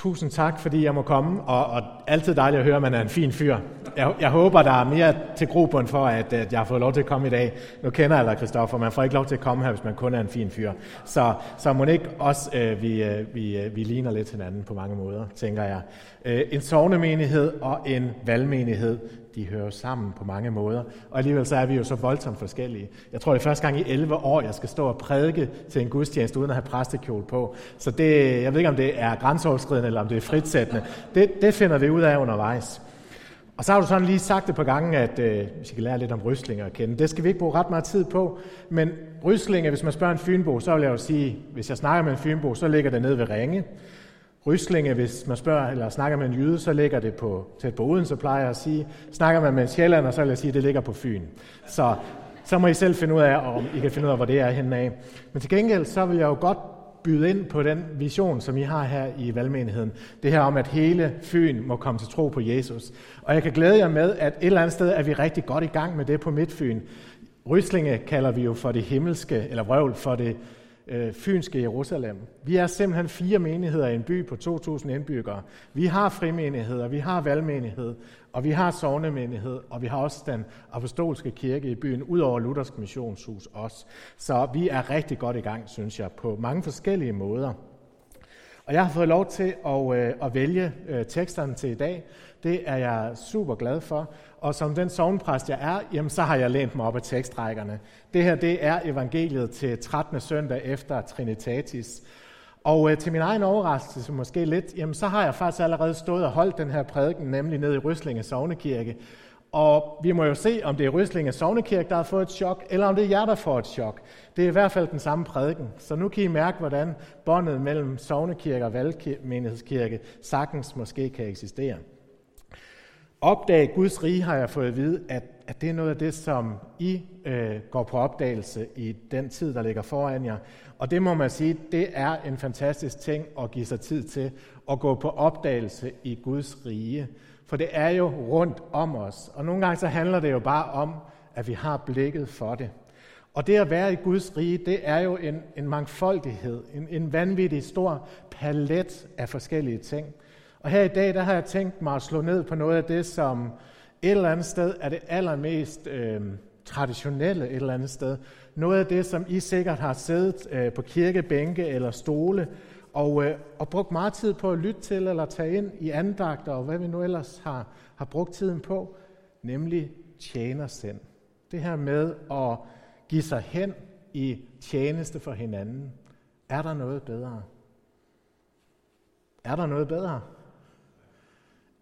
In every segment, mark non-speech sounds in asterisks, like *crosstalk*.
Tusind tak, fordi jeg må komme, og, og altid dejligt at høre, at man er en fin fyr. Jeg, jeg håber, der er mere til grobund for, at, at jeg har fået lov til at komme i dag. Nu kender jeg dig, Christoffer, man får ikke lov til at komme her, hvis man kun er en fin fyr. Så, så må ikke også, øh, vi, øh, vi, øh, vi ligner lidt hinanden på mange måder, tænker jeg. Øh, en sovnemenighed og en valgmenighed, de hører sammen på mange måder. Og alligevel så er vi jo så voldsomt forskellige. Jeg tror, det er første gang i 11 år, jeg skal stå og prædike til en gudstjeneste uden at have præstekjole på. Så det, jeg ved ikke, om det er grænseoverskridende eller om det er fritsættende. Det, det finder vi ud af undervejs. Og så har du sådan lige sagt det på gangen, at øh, hvis I kan lære lidt om ryslinger at kende, det skal vi ikke bruge ret meget tid på. Men ryslinger, hvis man spørger en fynbo, så vil jeg jo sige, hvis jeg snakker med en fynbo, så ligger det nede ved Ringe. Ryslinge, hvis man spørger eller snakker med en jyde, så ligger det på, tæt på Odense, plejer jeg at sige. Snakker man med en sjællander, så vil jeg sige, at det ligger på Fyn. Så, så må I selv finde ud af, om I kan finde ud af, hvor det er henne af. Men til gengæld, så vil jeg jo godt byde ind på den vision, som I har her i valgmenigheden. Det her om, at hele Fyn må komme til tro på Jesus. Og jeg kan glæde jer med, at et eller andet sted er vi rigtig godt i gang med det på Midtfyn. Ryslinge kalder vi jo for det himmelske, eller vrøvl for det øh, fynske Jerusalem. Vi er simpelthen fire menigheder i en by på 2.000 indbyggere. Vi har frimenigheder, vi har valgmenighed, og vi har sovnemenighed, og vi har også den apostolske kirke i byen, ud over Luthersk Missionshus også. Så vi er rigtig godt i gang, synes jeg, på mange forskellige måder. Og jeg har fået lov til at, øh, at vælge øh, teksterne til i dag. Det er jeg super glad for. Og som den sovnpræst jeg er, jamen, så har jeg lænt mig op af tekstrækkerne. Det her det er evangeliet til 13. søndag efter Trinitatis. Og øh, til min egen overraskelse måske lidt, jamen, så har jeg faktisk allerede stået og holdt den her prædiken, nemlig nede i Ryslinge Sovnekirke. Og vi må jo se, om det er Ryslinge Sovnekirke, der har fået et chok, eller om det er jer, der får et chok. Det er i hvert fald den samme prædiken. Så nu kan I mærke, hvordan båndet mellem Sovnekirke og Valgmenighedskirke sagtens måske kan eksistere. Opdag Guds rige har jeg fået at vide, at, at det er noget af det, som I øh, går på opdagelse i den tid, der ligger foran jer. Og det må man sige, det er en fantastisk ting at give sig tid til at gå på opdagelse i Guds rige. For det er jo rundt om os. Og nogle gange så handler det jo bare om, at vi har blikket for det. Og det at være i Guds rige, det er jo en, en mangfoldighed, en, en vanvittig stor palet af forskellige ting. Og her i dag, der har jeg tænkt mig at slå ned på noget af det, som et eller andet sted er det allermest øh, traditionelle et eller andet sted. Noget af det, som I sikkert har siddet øh, på kirkebænke eller stole og, øh, og brugt meget tid på at lytte til eller tage ind i andagter og hvad vi nu ellers har, har brugt tiden på, nemlig tjenersind. Det her med at give sig hen i tjeneste for hinanden. Er der noget bedre? Er der noget bedre?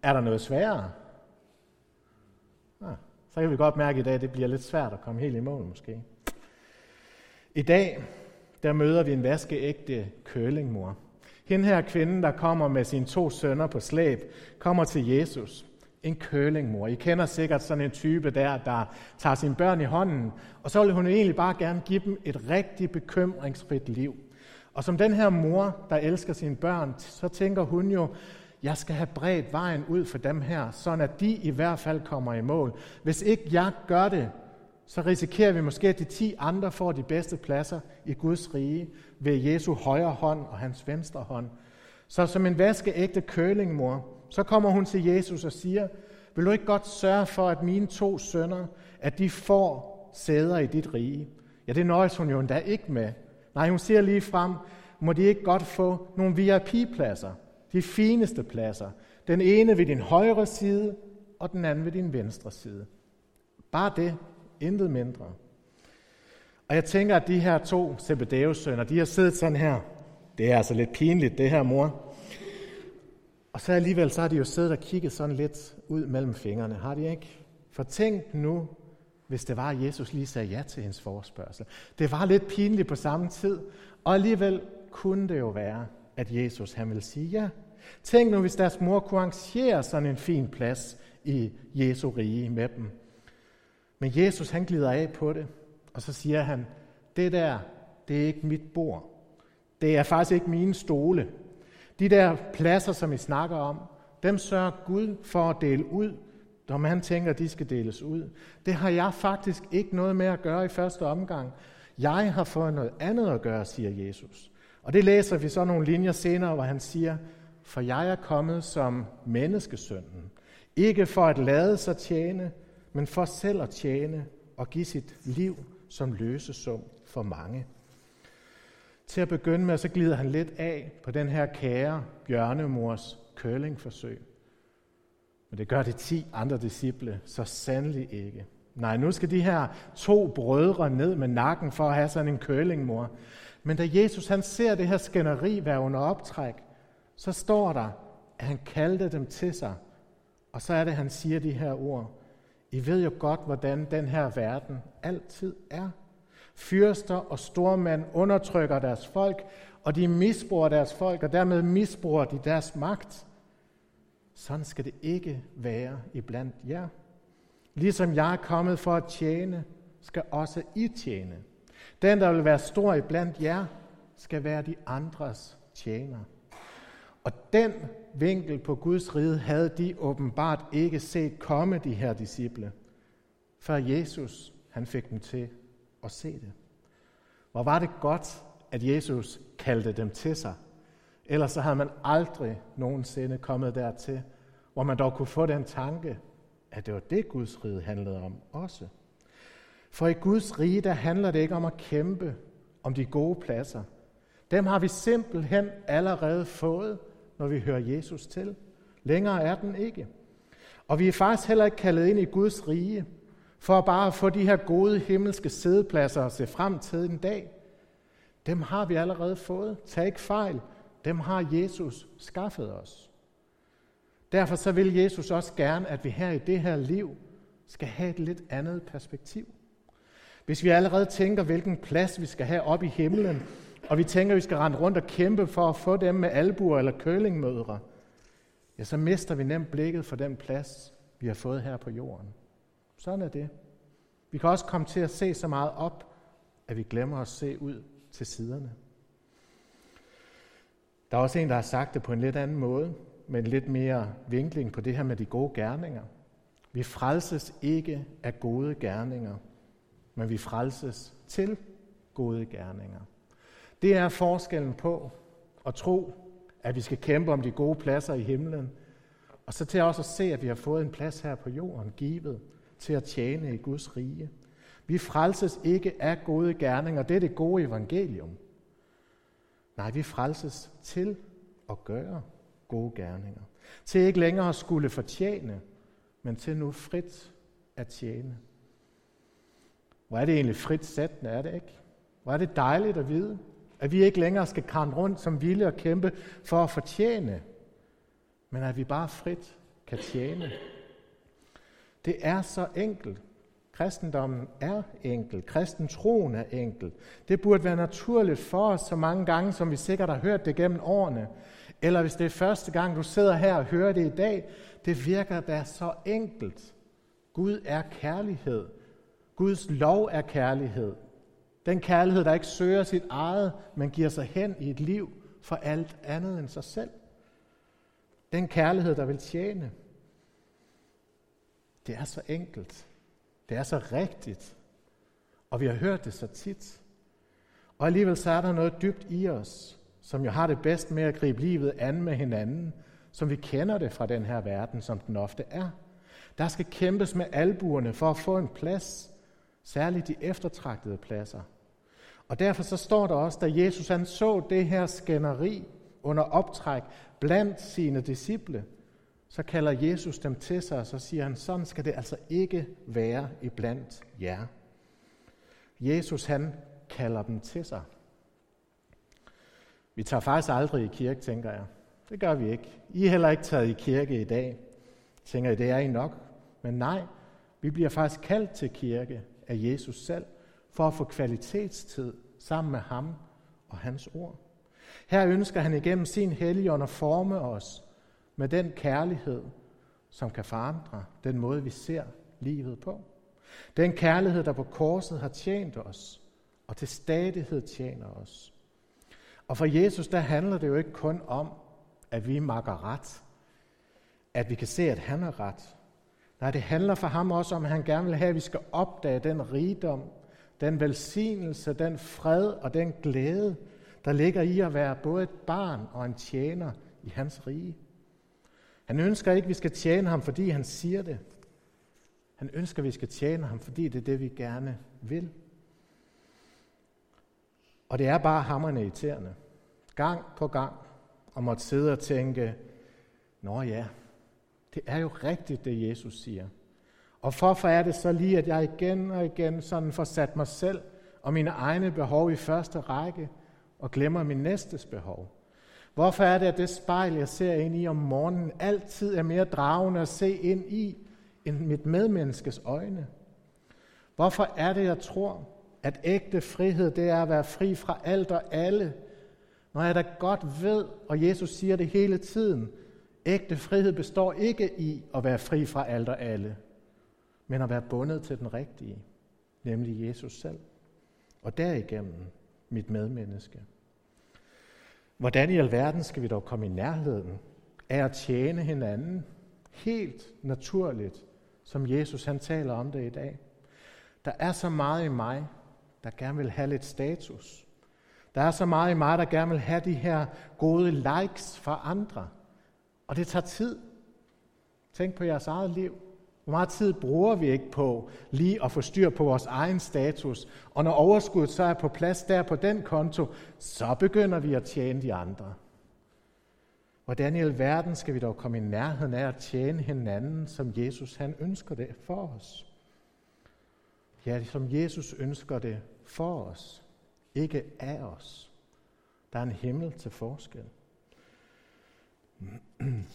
Er der noget sværere? Ah, så kan vi godt mærke i dag, at det bliver lidt svært at komme helt i mål måske. I dag, der møder vi en vaskeægte kølingmor. Hende her kvinde, der kommer med sine to sønner på slæb, kommer til Jesus. En kølingmor. I kender sikkert sådan en type der, der tager sine børn i hånden, og så vil hun egentlig bare gerne give dem et rigtig bekymringsfrit liv. Og som den her mor, der elsker sine børn, så tænker hun jo, jeg skal have bredt vejen ud for dem her, så at de i hvert fald kommer i mål. Hvis ikke jeg gør det, så risikerer vi måske, at de ti andre får de bedste pladser i Guds rige ved Jesu højre hånd og hans venstre hånd. Så som en vaskeægte kølingmor, så kommer hun til Jesus og siger, vil du ikke godt sørge for, at mine to sønner, at de får sæder i dit rige? Ja, det nøjes hun jo endda ikke med. Nej, hun siger lige frem, må de ikke godt få nogle VIP-pladser, de fineste pladser. Den ene ved din højre side, og den anden ved din venstre side. Bare det, intet mindre. Og jeg tænker, at de her to Zebedeus sønner, de har siddet sådan her. Det er altså lidt pinligt, det her mor. Og så alligevel, så har de jo siddet og kigget sådan lidt ud mellem fingrene, har de ikke? For tænk nu, hvis det var, at Jesus lige sagde ja til hendes forespørgsel. Det var lidt pinligt på samme tid, og alligevel kunne det jo være, at Jesus han vil sige ja. Tænk nu, hvis deres mor kunne arrangere sådan en fin plads i Jesu rige med dem. Men Jesus han glider af på det, og så siger han, det der, det er ikke mit bord. Det er faktisk ikke mine stole. De der pladser, som I snakker om, dem sørger Gud for at dele ud, når man tænker, at de skal deles ud. Det har jeg faktisk ikke noget med at gøre i første omgang. Jeg har fået noget andet at gøre, siger Jesus. Og det læser vi så nogle linjer senere, hvor han siger, for jeg er kommet som menneskesønnen, ikke for at lade sig tjene, men for selv at tjene og give sit liv som løsesum for mange. Til at begynde med, så glider han lidt af på den her kære bjørnemors curlingforsøg. Men det gør de ti andre disciple så sandelig ikke. Nej, nu skal de her to brødre ned med nakken for at have sådan en curlingmor. Men da Jesus han ser det her skænderi være under optræk, så står der, at han kaldte dem til sig. Og så er det, han siger de her ord. I ved jo godt, hvordan den her verden altid er. Fyrster og stormænd undertrykker deres folk, og de misbruger deres folk, og dermed misbruger de deres magt. Sådan skal det ikke være iblandt jer. Ligesom jeg er kommet for at tjene, skal også I tjene. Den, der vil være stor iblandt jer, skal være de andres tjener. Og den vinkel på Guds rige havde de åbenbart ikke set komme, de her disciple, før Jesus han fik dem til at se det. Hvor var det godt, at Jesus kaldte dem til sig. Ellers så havde man aldrig nogensinde kommet dertil, hvor man dog kunne få den tanke, at det var det, Guds rige handlede om også. For i Guds rige, der handler det ikke om at kæmpe om de gode pladser. Dem har vi simpelthen allerede fået, når vi hører Jesus til. Længere er den ikke. Og vi er faktisk heller ikke kaldet ind i Guds rige, for bare at få de her gode himmelske sædepladser og se frem til en dag. Dem har vi allerede fået. Tag ikke fejl. Dem har Jesus skaffet os. Derfor så vil Jesus også gerne, at vi her i det her liv skal have et lidt andet perspektiv. Hvis vi allerede tænker, hvilken plads vi skal have op i himlen, og vi tænker, at vi skal rende rundt og kæmpe for at få dem med albuer eller kølingmødre, ja, så mister vi nemt blikket for den plads, vi har fået her på jorden. Sådan er det. Vi kan også komme til at se så meget op, at vi glemmer at se ud til siderne. Der er også en, der har sagt det på en lidt anden måde, med en lidt mere vinkling på det her med de gode gerninger. Vi frelses ikke af gode gerninger, men vi frelses til gode gerninger. Det er forskellen på at tro, at vi skal kæmpe om de gode pladser i himlen, og så til også at se, at vi har fået en plads her på jorden, givet til at tjene i Guds rige. Vi frelses ikke af gode gerninger, det er det gode evangelium. Nej, vi frelses til at gøre gode gerninger. Til ikke længere at skulle fortjene, men til nu frit at tjene. Hvor er det egentlig frit sættende, er det ikke? Hvor er det dejligt at vide, at vi ikke længere skal krampe rundt som vilde og kæmpe for at fortjene, men at vi bare frit kan tjene. Det er så enkelt. Kristendommen er enkel. Kristentroen er enkel. Det burde være naturligt for os så mange gange, som vi sikkert har hørt det gennem årene. Eller hvis det er første gang, du sidder her og hører det i dag, det virker da så enkelt. Gud er kærlighed. Guds lov er kærlighed. Den kærlighed, der ikke søger sit eget, men giver sig hen i et liv for alt andet end sig selv. Den kærlighed, der vil tjene. Det er så enkelt. Det er så rigtigt. Og vi har hørt det så tit. Og alligevel så er der noget dybt i os, som jo har det bedst med at gribe livet an med hinanden, som vi kender det fra den her verden, som den ofte er. Der skal kæmpes med albuerne for at få en plads, særligt de eftertragtede pladser. Og derfor så står der også, da Jesus han så det her skænderi under optræk blandt sine disciple, så kalder Jesus dem til sig, og så siger han, sådan skal det altså ikke være iblandt jer. Jesus han kalder dem til sig. Vi tager faktisk aldrig i kirke, tænker jeg. Det gør vi ikke. I er heller ikke taget i kirke i dag. Tænker I, det er I nok? Men nej, vi bliver faktisk kaldt til kirke af Jesus selv, for at få kvalitetstid sammen med ham og hans ord. Her ønsker han igennem sin helligånd at forme os med den kærlighed, som kan forandre den måde, vi ser livet på. Den kærlighed, der på korset har tjent os, og til stadighed tjener os. Og for Jesus, der handler det jo ikke kun om, at vi makker ret, at vi kan se, at han er ret. Nej, det handler for ham også om, at han gerne vil have, at vi skal opdage den rigdom, den velsignelse, den fred og den glæde, der ligger i at være både et barn og en tjener i hans rige. Han ønsker ikke, at vi skal tjene ham, fordi han siger det. Han ønsker, at vi skal tjene ham, fordi det er det, vi gerne vil. Og det er bare hammerne irriterende. Gang på gang. Og måtte sidde og tænke, Nå ja, det er jo rigtigt, det Jesus siger. Og hvorfor er det så lige, at jeg igen og igen sådan får sat mig selv og mine egne behov i første række, og glemmer min næstes behov? Hvorfor er det, at det spejl, jeg ser ind i om morgenen, altid er mere dragende at se ind i, end mit medmenneskes øjne? Hvorfor er det, jeg tror, at ægte frihed, det er at være fri fra alt og alle, når jeg da godt ved, og Jesus siger det hele tiden, ægte frihed består ikke i at være fri fra alt og alle, men at være bundet til den rigtige, nemlig Jesus selv. Og derigennem mit medmenneske. Hvordan i alverden skal vi dog komme i nærheden af at tjene hinanden helt naturligt, som Jesus han taler om det i dag? Der er så meget i mig, der gerne vil have lidt status. Der er så meget i mig, der gerne vil have de her gode likes fra andre. Og det tager tid. Tænk på jeres eget liv. Hvor meget tid bruger vi ikke på lige at få styr på vores egen status? Og når overskuddet så er på plads der på den konto, så begynder vi at tjene de andre. Hvordan i alverden skal vi dog komme i nærheden af at tjene hinanden, som Jesus han ønsker det for os? Ja, som Jesus ønsker det for os, ikke af os. Der er en himmel til forskel. *clears throat*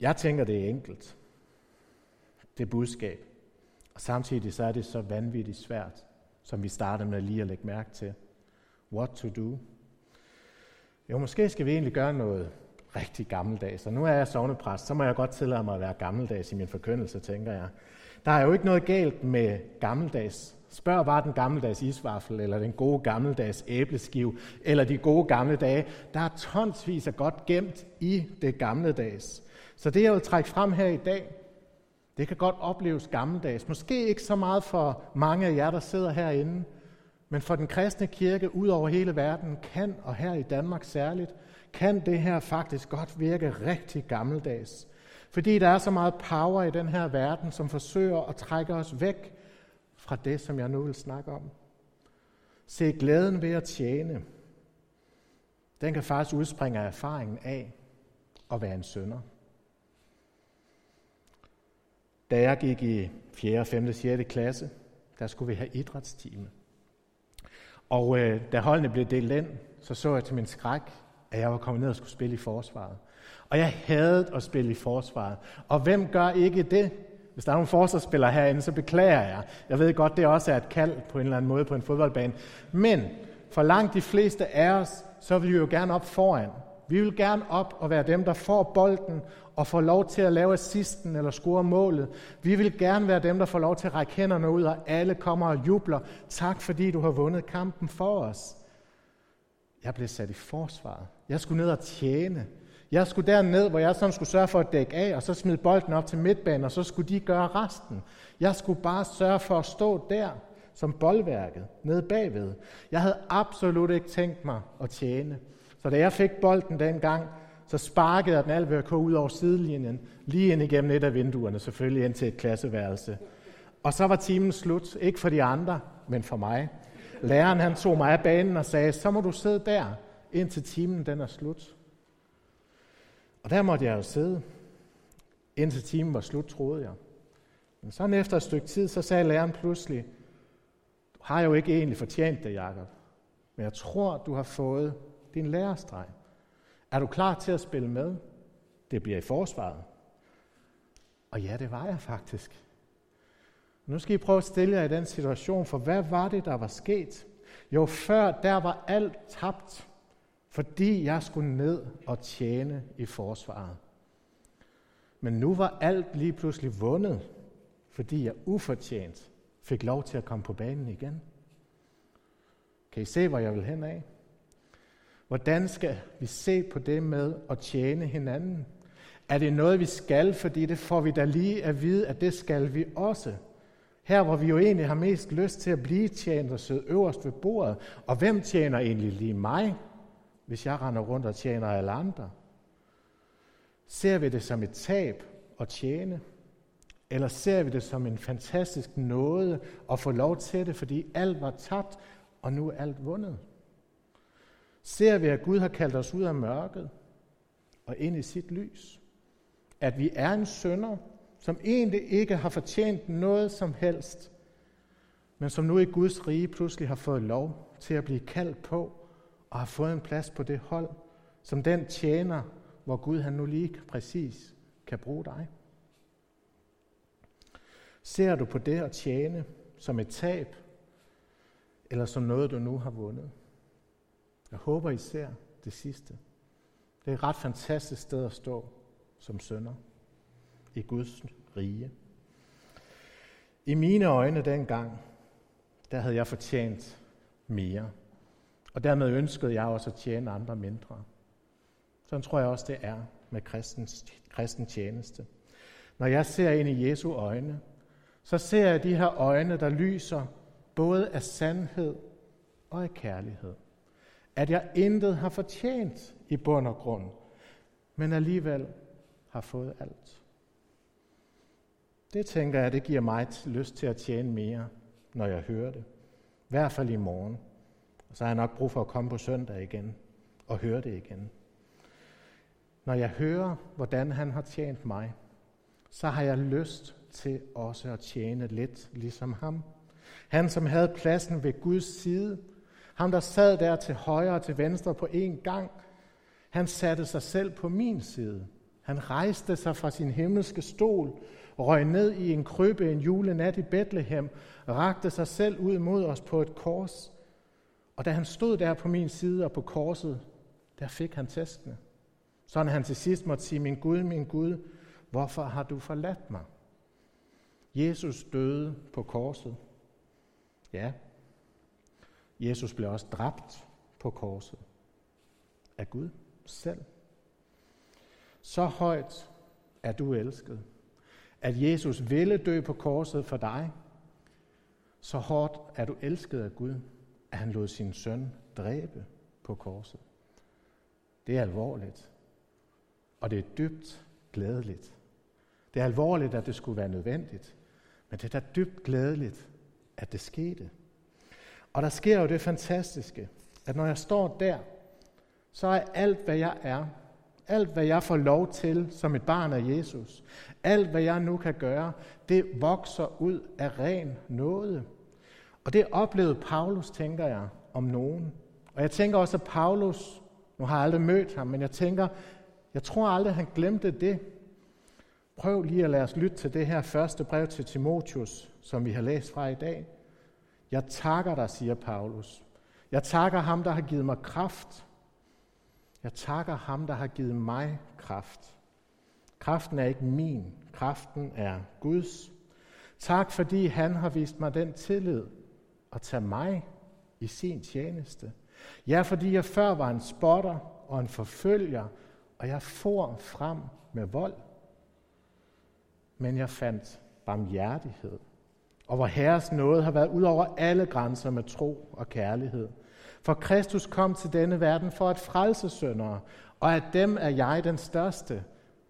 Jeg tænker, det er enkelt. Det budskab. Og samtidig så er det så vanvittigt svært, som vi startede med lige at lægge mærke til. What to do? Jo, måske skal vi egentlig gøre noget rigtig gammeldags. Og nu er jeg sovnepræst, så må jeg godt tillade mig at være gammeldags i min forkyndelse, tænker jeg. Der er jo ikke noget galt med gammeldags. Spørg bare den gammeldags isvaffel, eller den gode gammeldags æbleskiv, eller de gode gamle dage. Der er tonsvis af godt gemt i det gamle dags. Så det, jeg vil trække frem her i dag, det kan godt opleves gammeldags. Måske ikke så meget for mange af jer, der sidder herinde, men for den kristne kirke ud over hele verden kan, og her i Danmark særligt, kan det her faktisk godt virke rigtig gammeldags. Fordi der er så meget power i den her verden, som forsøger at trække os væk fra det, som jeg nu vil snakke om. Se glæden ved at tjene. Den kan faktisk udspringe af erfaringen af at være en sønder. Da jeg gik i 4., 5., 6. klasse, der skulle vi have idrætstime. Og øh, da holdene blev delt ind, så så jeg til min skræk, at jeg var kommet ned og skulle spille i forsvaret. Og jeg havde at spille i forsvaret. Og hvem gør ikke det? Hvis der er nogle forsvarsspillere herinde, så beklager jeg. Jeg ved godt, det også er et kald på en eller anden måde på en fodboldbane. Men for langt de fleste af os, så vil vi jo gerne op foran. Vi vil gerne op og være dem, der får bolden og får lov til at lave assisten eller score målet. Vi vil gerne være dem, der får lov til at række hænderne ud, og alle kommer og jubler. Tak, fordi du har vundet kampen for os. Jeg blev sat i forsvaret. Jeg skulle ned og tjene. Jeg skulle derned, hvor jeg sådan skulle sørge for at dække af, og så smide bolden op til midtbanen, og så skulle de gøre resten. Jeg skulle bare sørge for at stå der som boldværket, nede bagved. Jeg havde absolut ikke tænkt mig at tjene. Så da jeg fik bolden dengang, så sparkede jeg den alvørk ud over sidelinjen, lige ind igennem et af vinduerne, selvfølgelig ind til et klasseværelse. Og så var timen slut, ikke for de andre, men for mig. Læreren han tog mig af banen og sagde, så må du sidde der, indtil timen den er slut. Og der måtte jeg jo sidde, indtil timen var slut, troede jeg. Men sådan efter et stykke tid, så sagde læreren pludselig, du har jo ikke egentlig fortjent det, Jacob. Men jeg tror, du har fået din lærestreg. Er du klar til at spille med? Det bliver i forsvaret. Og ja, det var jeg faktisk. Nu skal I prøve at stille jer i den situation, for hvad var det, der var sket? Jo, før der var alt tabt, fordi jeg skulle ned og tjene i forsvaret. Men nu var alt lige pludselig vundet, fordi jeg ufortjent fik lov til at komme på banen igen. Kan I se, hvor jeg vil hen af? Hvordan skal vi se på det med at tjene hinanden? Er det noget, vi skal, fordi det får vi da lige at vide, at det skal vi også. Her, hvor vi jo egentlig har mest lyst til at blive tjent og sidde øverst ved bordet. Og hvem tjener egentlig lige mig? Hvis jeg render rundt og tjener alle andre? Ser vi det som et tab at tjene? Eller ser vi det som en fantastisk nåde at få lov til det, fordi alt var tabt, og nu er alt vundet? Ser vi, at Gud har kaldt os ud af mørket og ind i sit lys? At vi er en sønder, som egentlig ikke har fortjent noget som helst, men som nu i Guds rige pludselig har fået lov til at blive kaldt på og har fået en plads på det hold, som den tjener, hvor Gud han nu lige præcis kan bruge dig. Ser du på det at tjene som et tab, eller som noget, du nu har vundet? Jeg håber, I ser det sidste. Det er et ret fantastisk sted at stå som sønder i Guds rige. I mine øjne dengang, der havde jeg fortjent mere. Og dermed ønskede jeg også at tjene andre mindre. Sådan tror jeg også, det er med kristens, kristen tjeneste. Når jeg ser ind i Jesu øjne, så ser jeg de her øjne, der lyser både af sandhed og af kærlighed. At jeg intet har fortjent i bund og grund, men alligevel har fået alt. Det tænker jeg, det giver mig lyst til at tjene mere, når jeg hører det. I hvert fald i morgen. Og så har jeg nok brug for at komme på søndag igen og høre det igen. Når jeg hører, hvordan han har tjent mig, så har jeg lyst til også at tjene lidt ligesom ham. Han, som havde pladsen ved Guds side, ham, der sad der til højre og til venstre på én gang, han satte sig selv på min side. Han rejste sig fra sin himmelske stol, røg ned i en krybbe en julenat i Bethlehem, rakte sig selv ud mod os på et kors. Og da han stod der på min side og på korset, der fik han tæskene. Sådan han til sidst måtte sige, min Gud, min Gud, hvorfor har du forladt mig? Jesus døde på korset. Ja, Jesus blev også dræbt på korset af Gud selv. Så højt er du elsket, at Jesus ville dø på korset for dig. Så hårdt er du elsket af Gud, at han lod sin søn dræbe på korset. Det er alvorligt, og det er dybt glædeligt. Det er alvorligt, at det skulle være nødvendigt, men det er da dybt glædeligt, at det skete. Og der sker jo det fantastiske, at når jeg står der, så er alt, hvad jeg er, alt, hvad jeg får lov til som et barn af Jesus, alt, hvad jeg nu kan gøre, det vokser ud af ren nåde. Og det oplevede Paulus, tænker jeg, om nogen. Og jeg tænker også, at Paulus, nu har jeg aldrig mødt ham, men jeg tænker, jeg tror aldrig, han glemte det. Prøv lige at lade os lytte til det her første brev til Timotius, som vi har læst fra i dag. Jeg takker dig, siger Paulus. Jeg takker ham, der har givet mig kraft. Jeg takker ham, der har givet mig kraft. Kraften er ikke min, kraften er Guds. Tak, fordi han har vist mig den tillid at tage mig i sin tjeneste. Ja, fordi jeg før var en spotter og en forfølger, og jeg for frem med vold. Men jeg fandt barmhjertighed og hvor Herres nåde har været ud over alle grænser med tro og kærlighed. For Kristus kom til denne verden for at frelse syndere, og at dem er jeg den største.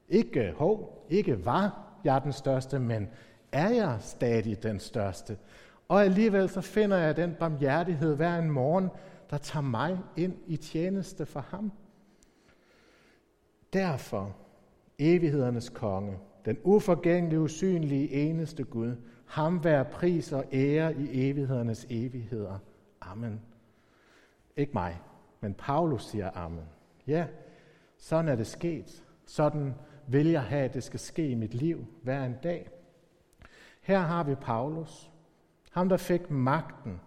Ikke hov, ikke var jeg den største, men er jeg stadig den største. Og alligevel så finder jeg den barmhjertighed hver en morgen, der tager mig ind i tjeneste for ham. Derfor, evighedernes konge, den uforgængelige, usynlige, eneste Gud, ham være pris og ære i evighedernes evigheder. Amen. Ikke mig, men Paulus siger amen. Ja, sådan er det sket. Sådan vil jeg have, at det skal ske i mit liv hver en dag. Her har vi Paulus, ham der fik magten,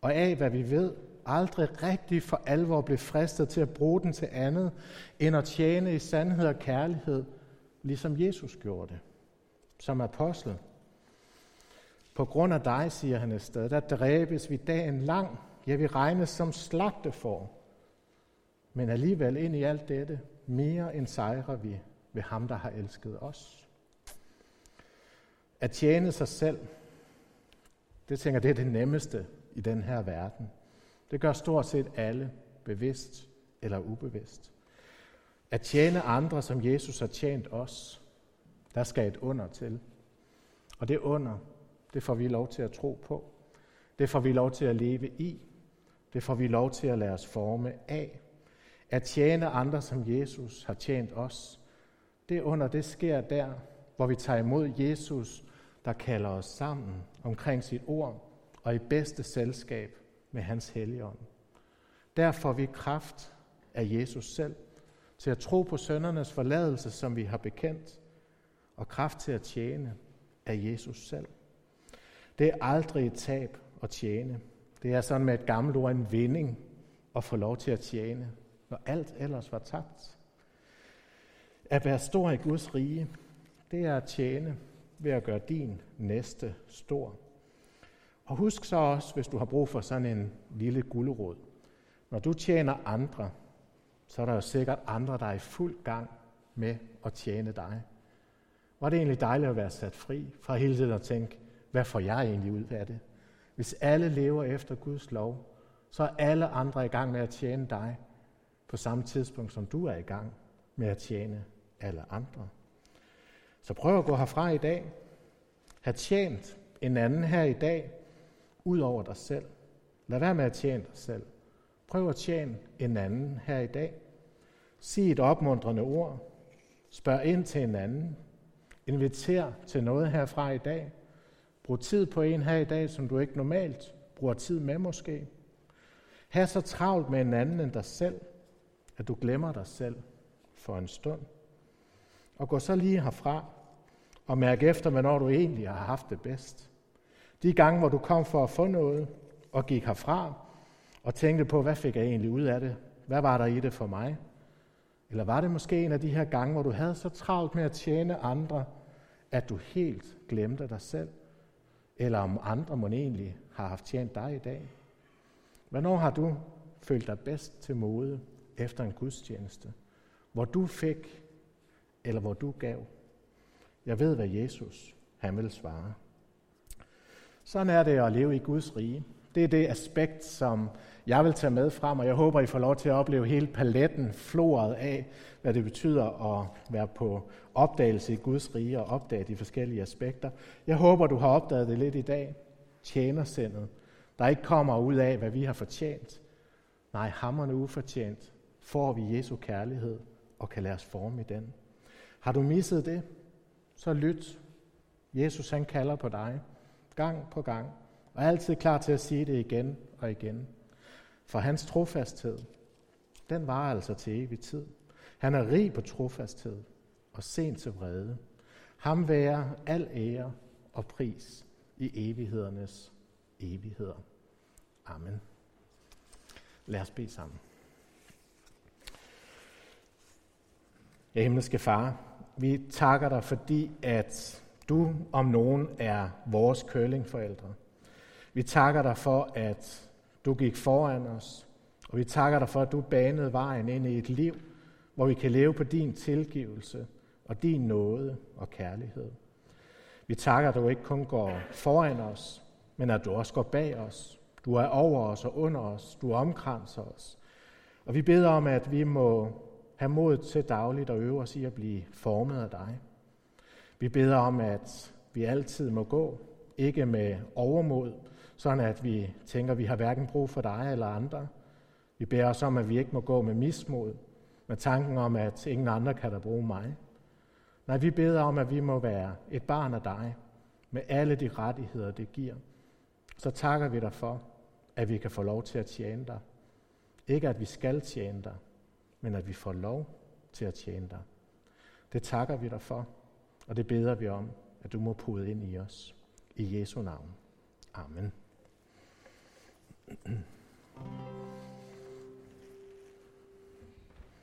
og af hvad vi ved, aldrig rigtig for alvor blev fristet til at bruge den til andet, end at tjene i sandhed og kærlighed, ligesom Jesus gjorde det, som apostel. På grund af dig, siger han et sted, der dræbes vi dagen lang. Ja, vi regnes som for. Men alligevel ind i alt dette, mere end sejrer vi ved ham, der har elsket os. At tjene sig selv, det tænker det er det nemmeste i den her verden. Det gør stort set alle, bevidst eller ubevidst. At tjene andre, som Jesus har tjent os, der skal et under til. Og det under, det får vi lov til at tro på. Det får vi lov til at leve i. Det får vi lov til at lade os forme af. At tjene andre, som Jesus har tjent os. Det under, det sker der, hvor vi tager imod Jesus, der kalder os sammen omkring sit ord og i bedste selskab med hans helligånd. Der får vi kraft af Jesus selv til at tro på søndernes forladelse, som vi har bekendt, og kraft til at tjene af Jesus selv. Det er aldrig et tab at tjene. Det er sådan med et gammelt ord en vinding at få lov til at tjene, når alt ellers var tabt. At være stor i Guds rige, det er at tjene ved at gøre din næste stor. Og husk så også, hvis du har brug for sådan en lille gulerod. Når du tjener andre, så er der jo sikkert andre, der er i fuld gang med at tjene dig. Var det egentlig dejligt at være sat fri fra hele tiden at tænke, hvad får jeg egentlig ud af det? Hvis alle lever efter Guds lov, så er alle andre i gang med at tjene dig på samme tidspunkt, som du er i gang med at tjene alle andre. Så prøv at gå herfra i dag. Ha' tjent en anden her i dag, ud over dig selv. Lad være med at tjene dig selv. Prøv at tjene en anden her i dag. Sig et opmuntrende ord. Spørg ind til en anden. Inviter til noget herfra i dag. Brug tid på en her i dag, som du ikke normalt bruger tid med måske. Ha' så travlt med en anden end dig selv, at du glemmer dig selv for en stund. Og gå så lige herfra og mærke efter, hvornår du egentlig har haft det bedst. De gange, hvor du kom for at få noget og gik herfra og tænkte på, hvad fik jeg egentlig ud af det? Hvad var der i det for mig? Eller var det måske en af de her gange, hvor du havde så travlt med at tjene andre, at du helt glemte dig selv? Eller om andre må egentlig har haft tjent dig i dag? Hvornår har du følt dig bedst til mode efter en gudstjeneste? Hvor du fik, eller hvor du gav? Jeg ved, hvad Jesus han vil svare. Sådan er det at leve i Guds rige. Det er det aspekt, som jeg vil tage med frem, og jeg håber, I får lov til at opleve hele paletten, floret af, hvad det betyder at være på opdagelse i Guds rige og opdage de forskellige aspekter. Jeg håber, du har opdaget det lidt i dag. Tjenersindet, der ikke kommer ud af, hvad vi har fortjent. Nej, hammerne ufortjent får vi Jesu kærlighed og kan lade os forme i den. Har du misset det, så lyt. Jesus han kalder på dig gang på gang, og er altid klar til at sige det igen og igen. For hans trofasthed, den var altså til evig tid. Han er rig på trofasthed og sent til vrede. Ham være al ære og pris i evighedernes evigheder. Amen. Lad os bede sammen. Ja, himmelske far, vi takker dig, fordi at du om nogen er vores kølingforældre. Vi takker dig for, at du gik foran os, og vi takker dig for, at du banede vejen ind i et liv, hvor vi kan leve på din tilgivelse og din nåde og kærlighed. Vi takker, at du ikke kun går foran os, men at du også går bag os. Du er over os og under os. Du omkranser os. Og vi beder om, at vi må have mod til dagligt at øve os i at blive formet af dig. Vi beder om, at vi altid må gå, ikke med overmod, sådan at vi tænker, at vi har hverken brug for dig eller andre. Vi beder os om, at vi ikke må gå med mismod, med tanken om, at ingen andre kan der bruge mig. Nej, vi beder om, at vi må være et barn af dig, med alle de rettigheder, det giver. Så takker vi dig for, at vi kan få lov til at tjene dig. Ikke at vi skal tjene dig, men at vi får lov til at tjene dig. Det takker vi dig for, og det beder vi om, at du må pude ind i os. I Jesu navn. Amen. *clears throat*